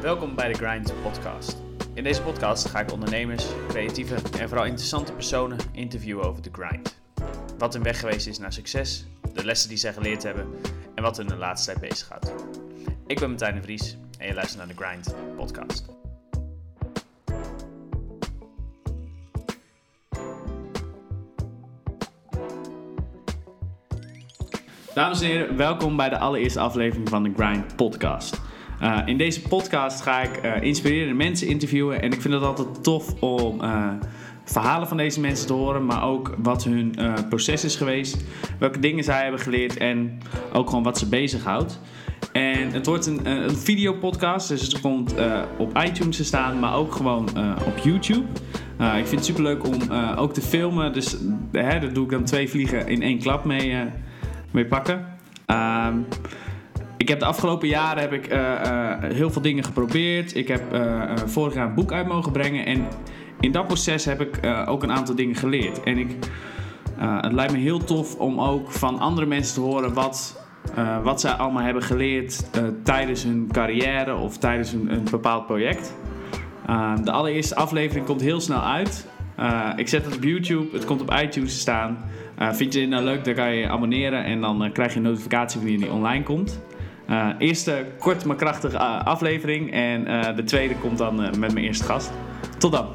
Welkom bij de Grind Podcast. In deze podcast ga ik ondernemers, creatieve en vooral interessante personen interviewen over de grind. Wat hun weg geweest is naar succes, de lessen die zij geleerd hebben en wat hun de laatste tijd bezighoudt. Ik ben Martijn Vries en je luistert naar de Grind Podcast. Dames en heren, welkom bij de allereerste aflevering van de Grind Podcast. Uh, in deze podcast ga ik uh, inspirerende mensen interviewen en ik vind het altijd tof om uh, verhalen van deze mensen te horen, maar ook wat hun proces is geweest, welke dingen zij hebben geleerd en ook gewoon wat ze bezighoudt. En het wordt een, een videopodcast, dus het komt op iTunes te staan, maar ook gewoon op YouTube. ik vind het super leuk om ook te filmen, dus daar doe ik dan twee vliegen in één klap mee, mee pakken. Ehm, ik heb de afgelopen jaren heb ik, uh, uh, heel veel dingen geprobeerd. Ik heb uh, vorig jaar een boek uit mogen brengen. En in dat proces heb ik ook een aantal dingen geleerd. En ik, het lijkt me heel tof om ook van andere mensen te horen wat, wat zij allemaal hebben geleerd tijdens hun carrière of tijdens een, een bepaald project. de allereerste aflevering komt heel snel uit. ik zet het op YouTube, het komt op iTunes te staan. vind je het nou leuk, dan kan je je abonneren en dan krijg je een notificatie wanneer die online komt. Uh, eerste kort maar krachtige uh, aflevering. En uh, de tweede komt dan met mijn eerste gast. Tot dan.